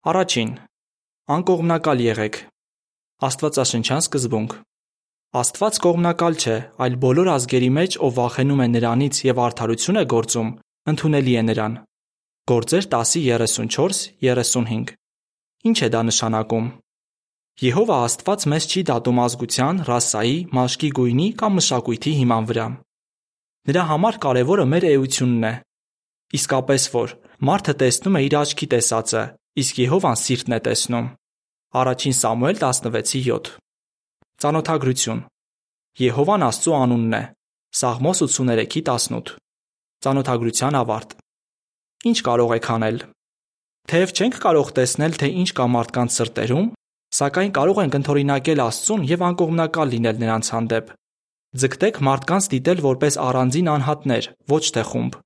Առաջին. անկողմնակալ եղեք։ Աստվածաշնչյան սկզբունք։ Աստված կողմնակալ չէ, այլ բոլոր ազգերի մեջ, ով վախենում է նրանից եւ արդարություն է գործում, ընդունելի է նրան։ Գործեր 10:34-35։ Ինչ է դա նշանակում։ Եհովա Աստված մեզ չի դատում ազգության, ռասայի, մաշկի գույնի կամ մշակույթի հիման վրա։ Նրա համար կարևորը մեր էությունն է։ Իսկապես որ մարդը տեսնում է իր աչքի տեսածը, իսկ Եհովան սիրտն է տեսնում։ Առաջին Սամուել 16:7։ Ծանոթագրություն։ Եհովան Աստծո անունն է։ Սաղմոս 83:18։ Ծանոթագրության ավարտ։ Ինչ կարող եք անել։ Թեև չենք կարող տեսնել, թե ինչ կա մարդկանց սրտերում, սակայն կարող ենք ընդօրինակել Աստծուն եւ անկողմնակալ լինել նրանց հանդեպ։ Ձգտեք մարդկանց դիտել որպես առանձին անհատներ, ոչ թե խումբ։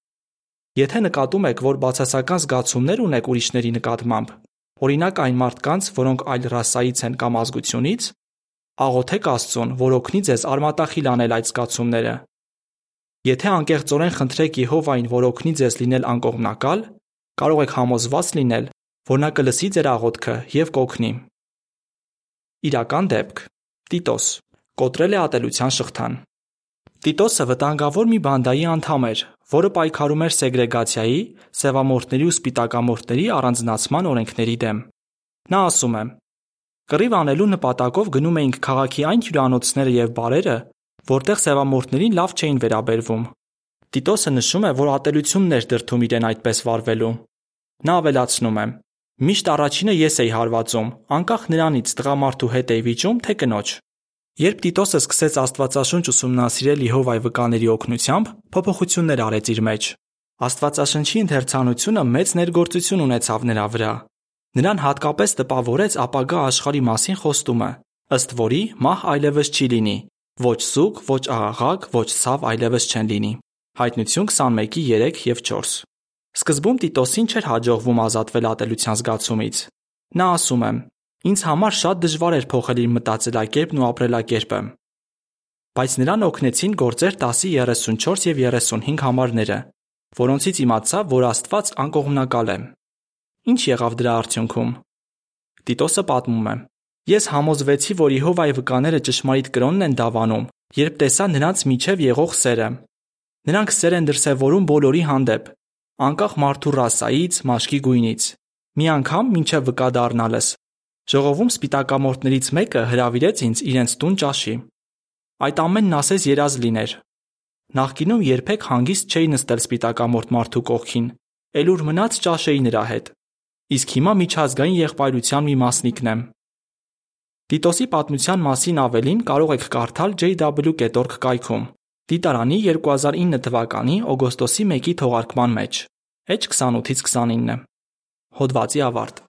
Եթե նկատում եք, որ բացասական զգացումներ ունեք ուրիշների նկատմամբ, օրինակ այն մարդկանց, որոնք այլ ռասայից են կամ ազգությունից, աղոթեք Աստծուն, որ օգնի ձեզ արմատախիլ անել այդ զգացումները։ Եթե անկեղծորեն խնդրեք Եհովային, որ օգնի ձեզ լինել անկողմնակալ, կարող եք համոզված լինել, որ նա կլսի ձեր աղոթքը եւ կօգնի։ Իրական դեպք. Տիտոս. Կոտրել է ատելության շղթան։ Տիտոսը վտանգավոր մի բանդայի անդամ էր, որը պայքարում էր սեգրեգացիայի, սևամորթների ու սպիտակամորթների առանձնացման օրենքների դեմ։ Նա ասում է. Կռիվ անելու նպատակով գնում էինք քաղաքի այն հյուրանոցները եւ բարերը, որտեղ սևամորթներին լավ չէին վերաբերվում։ Տիտոսը նշում է, որ ատելությունն էր դրթում իրեն այդպես վարվելու։ Նա ավելացնում է. Միշտ առաջինը ես էի հարվածում, անկախ նրանից տղամարդու հետ էի վիճում, թե կնոջ։ Երբ Տիտոսը սկսեց Աստվածաշունչ ուսումնասիրել Եհովայի վկաների օգնությամբ, փոփոխություններ արեց իր մեջ։ Աստվածաշնչի ընթերցանությունը մեծ ներգործություն ունեցավ նրա վրա։ Նրան հատկապես տպավորեց ապագա աշխարհի մասին խոստումը, ըստ որի մահ այլևս չի լինի, ոչ սուգ, ոչ աղաղակ, ոչ ցավ այլևս չեն լինի։ Հայտնություն 21:3 եւ 4։ Սկզբում Տիտոսին չէր հաջողվում ազատվել ատելության զգացումից։ Նա ասում է. Ինձ համար շատ դժվար էր փոխել իմ մտածելակերպն ու ապրելակերպը։ Բայց նրան օգնեցին գործեր 10:34 եւ 35 համարները, որոնցից իմացա, որ Աստված անկողմնակալ է։ Ինչ եղավ դրա արդյունքում։ Տիտոսը պատմում է. Ես համոզվեցի, որ Եհովայի վկաները ճշմարիտ կրոնն են դավանում, երբ տեսա նրանց միջև եղող սերը։ Նրանք սեր են դրսևորում բոլորի հանդեպ, անկախ մարդու ռասայից, մաշկի գույնից։ Մի անգամ մինչև վկա դառնալս ժողովում սպիտակամորթներից մեկը հրավիրեց ինձ իրենց տուն ճաշի։ Այդ ամենն ասես երազ լիներ։ Նախկինում երբեք հանգիստ չէի նստել սպիտակամորթ մարդու կողքին, էլ ուր մնաց ճաշեի նրա հետ։ Իսկ հիմա միջազգային եղբայրության մի մասնիկն եմ։ Տիտոսի պատմության մասին ավելին կարող եք կարդալ jw.org կայքում։ Դիտարանի 2009 թվականի օգոստոսի 1-ի թողարկման մեջ։ H 28-ից 29։ Հոդվացի ավարտ։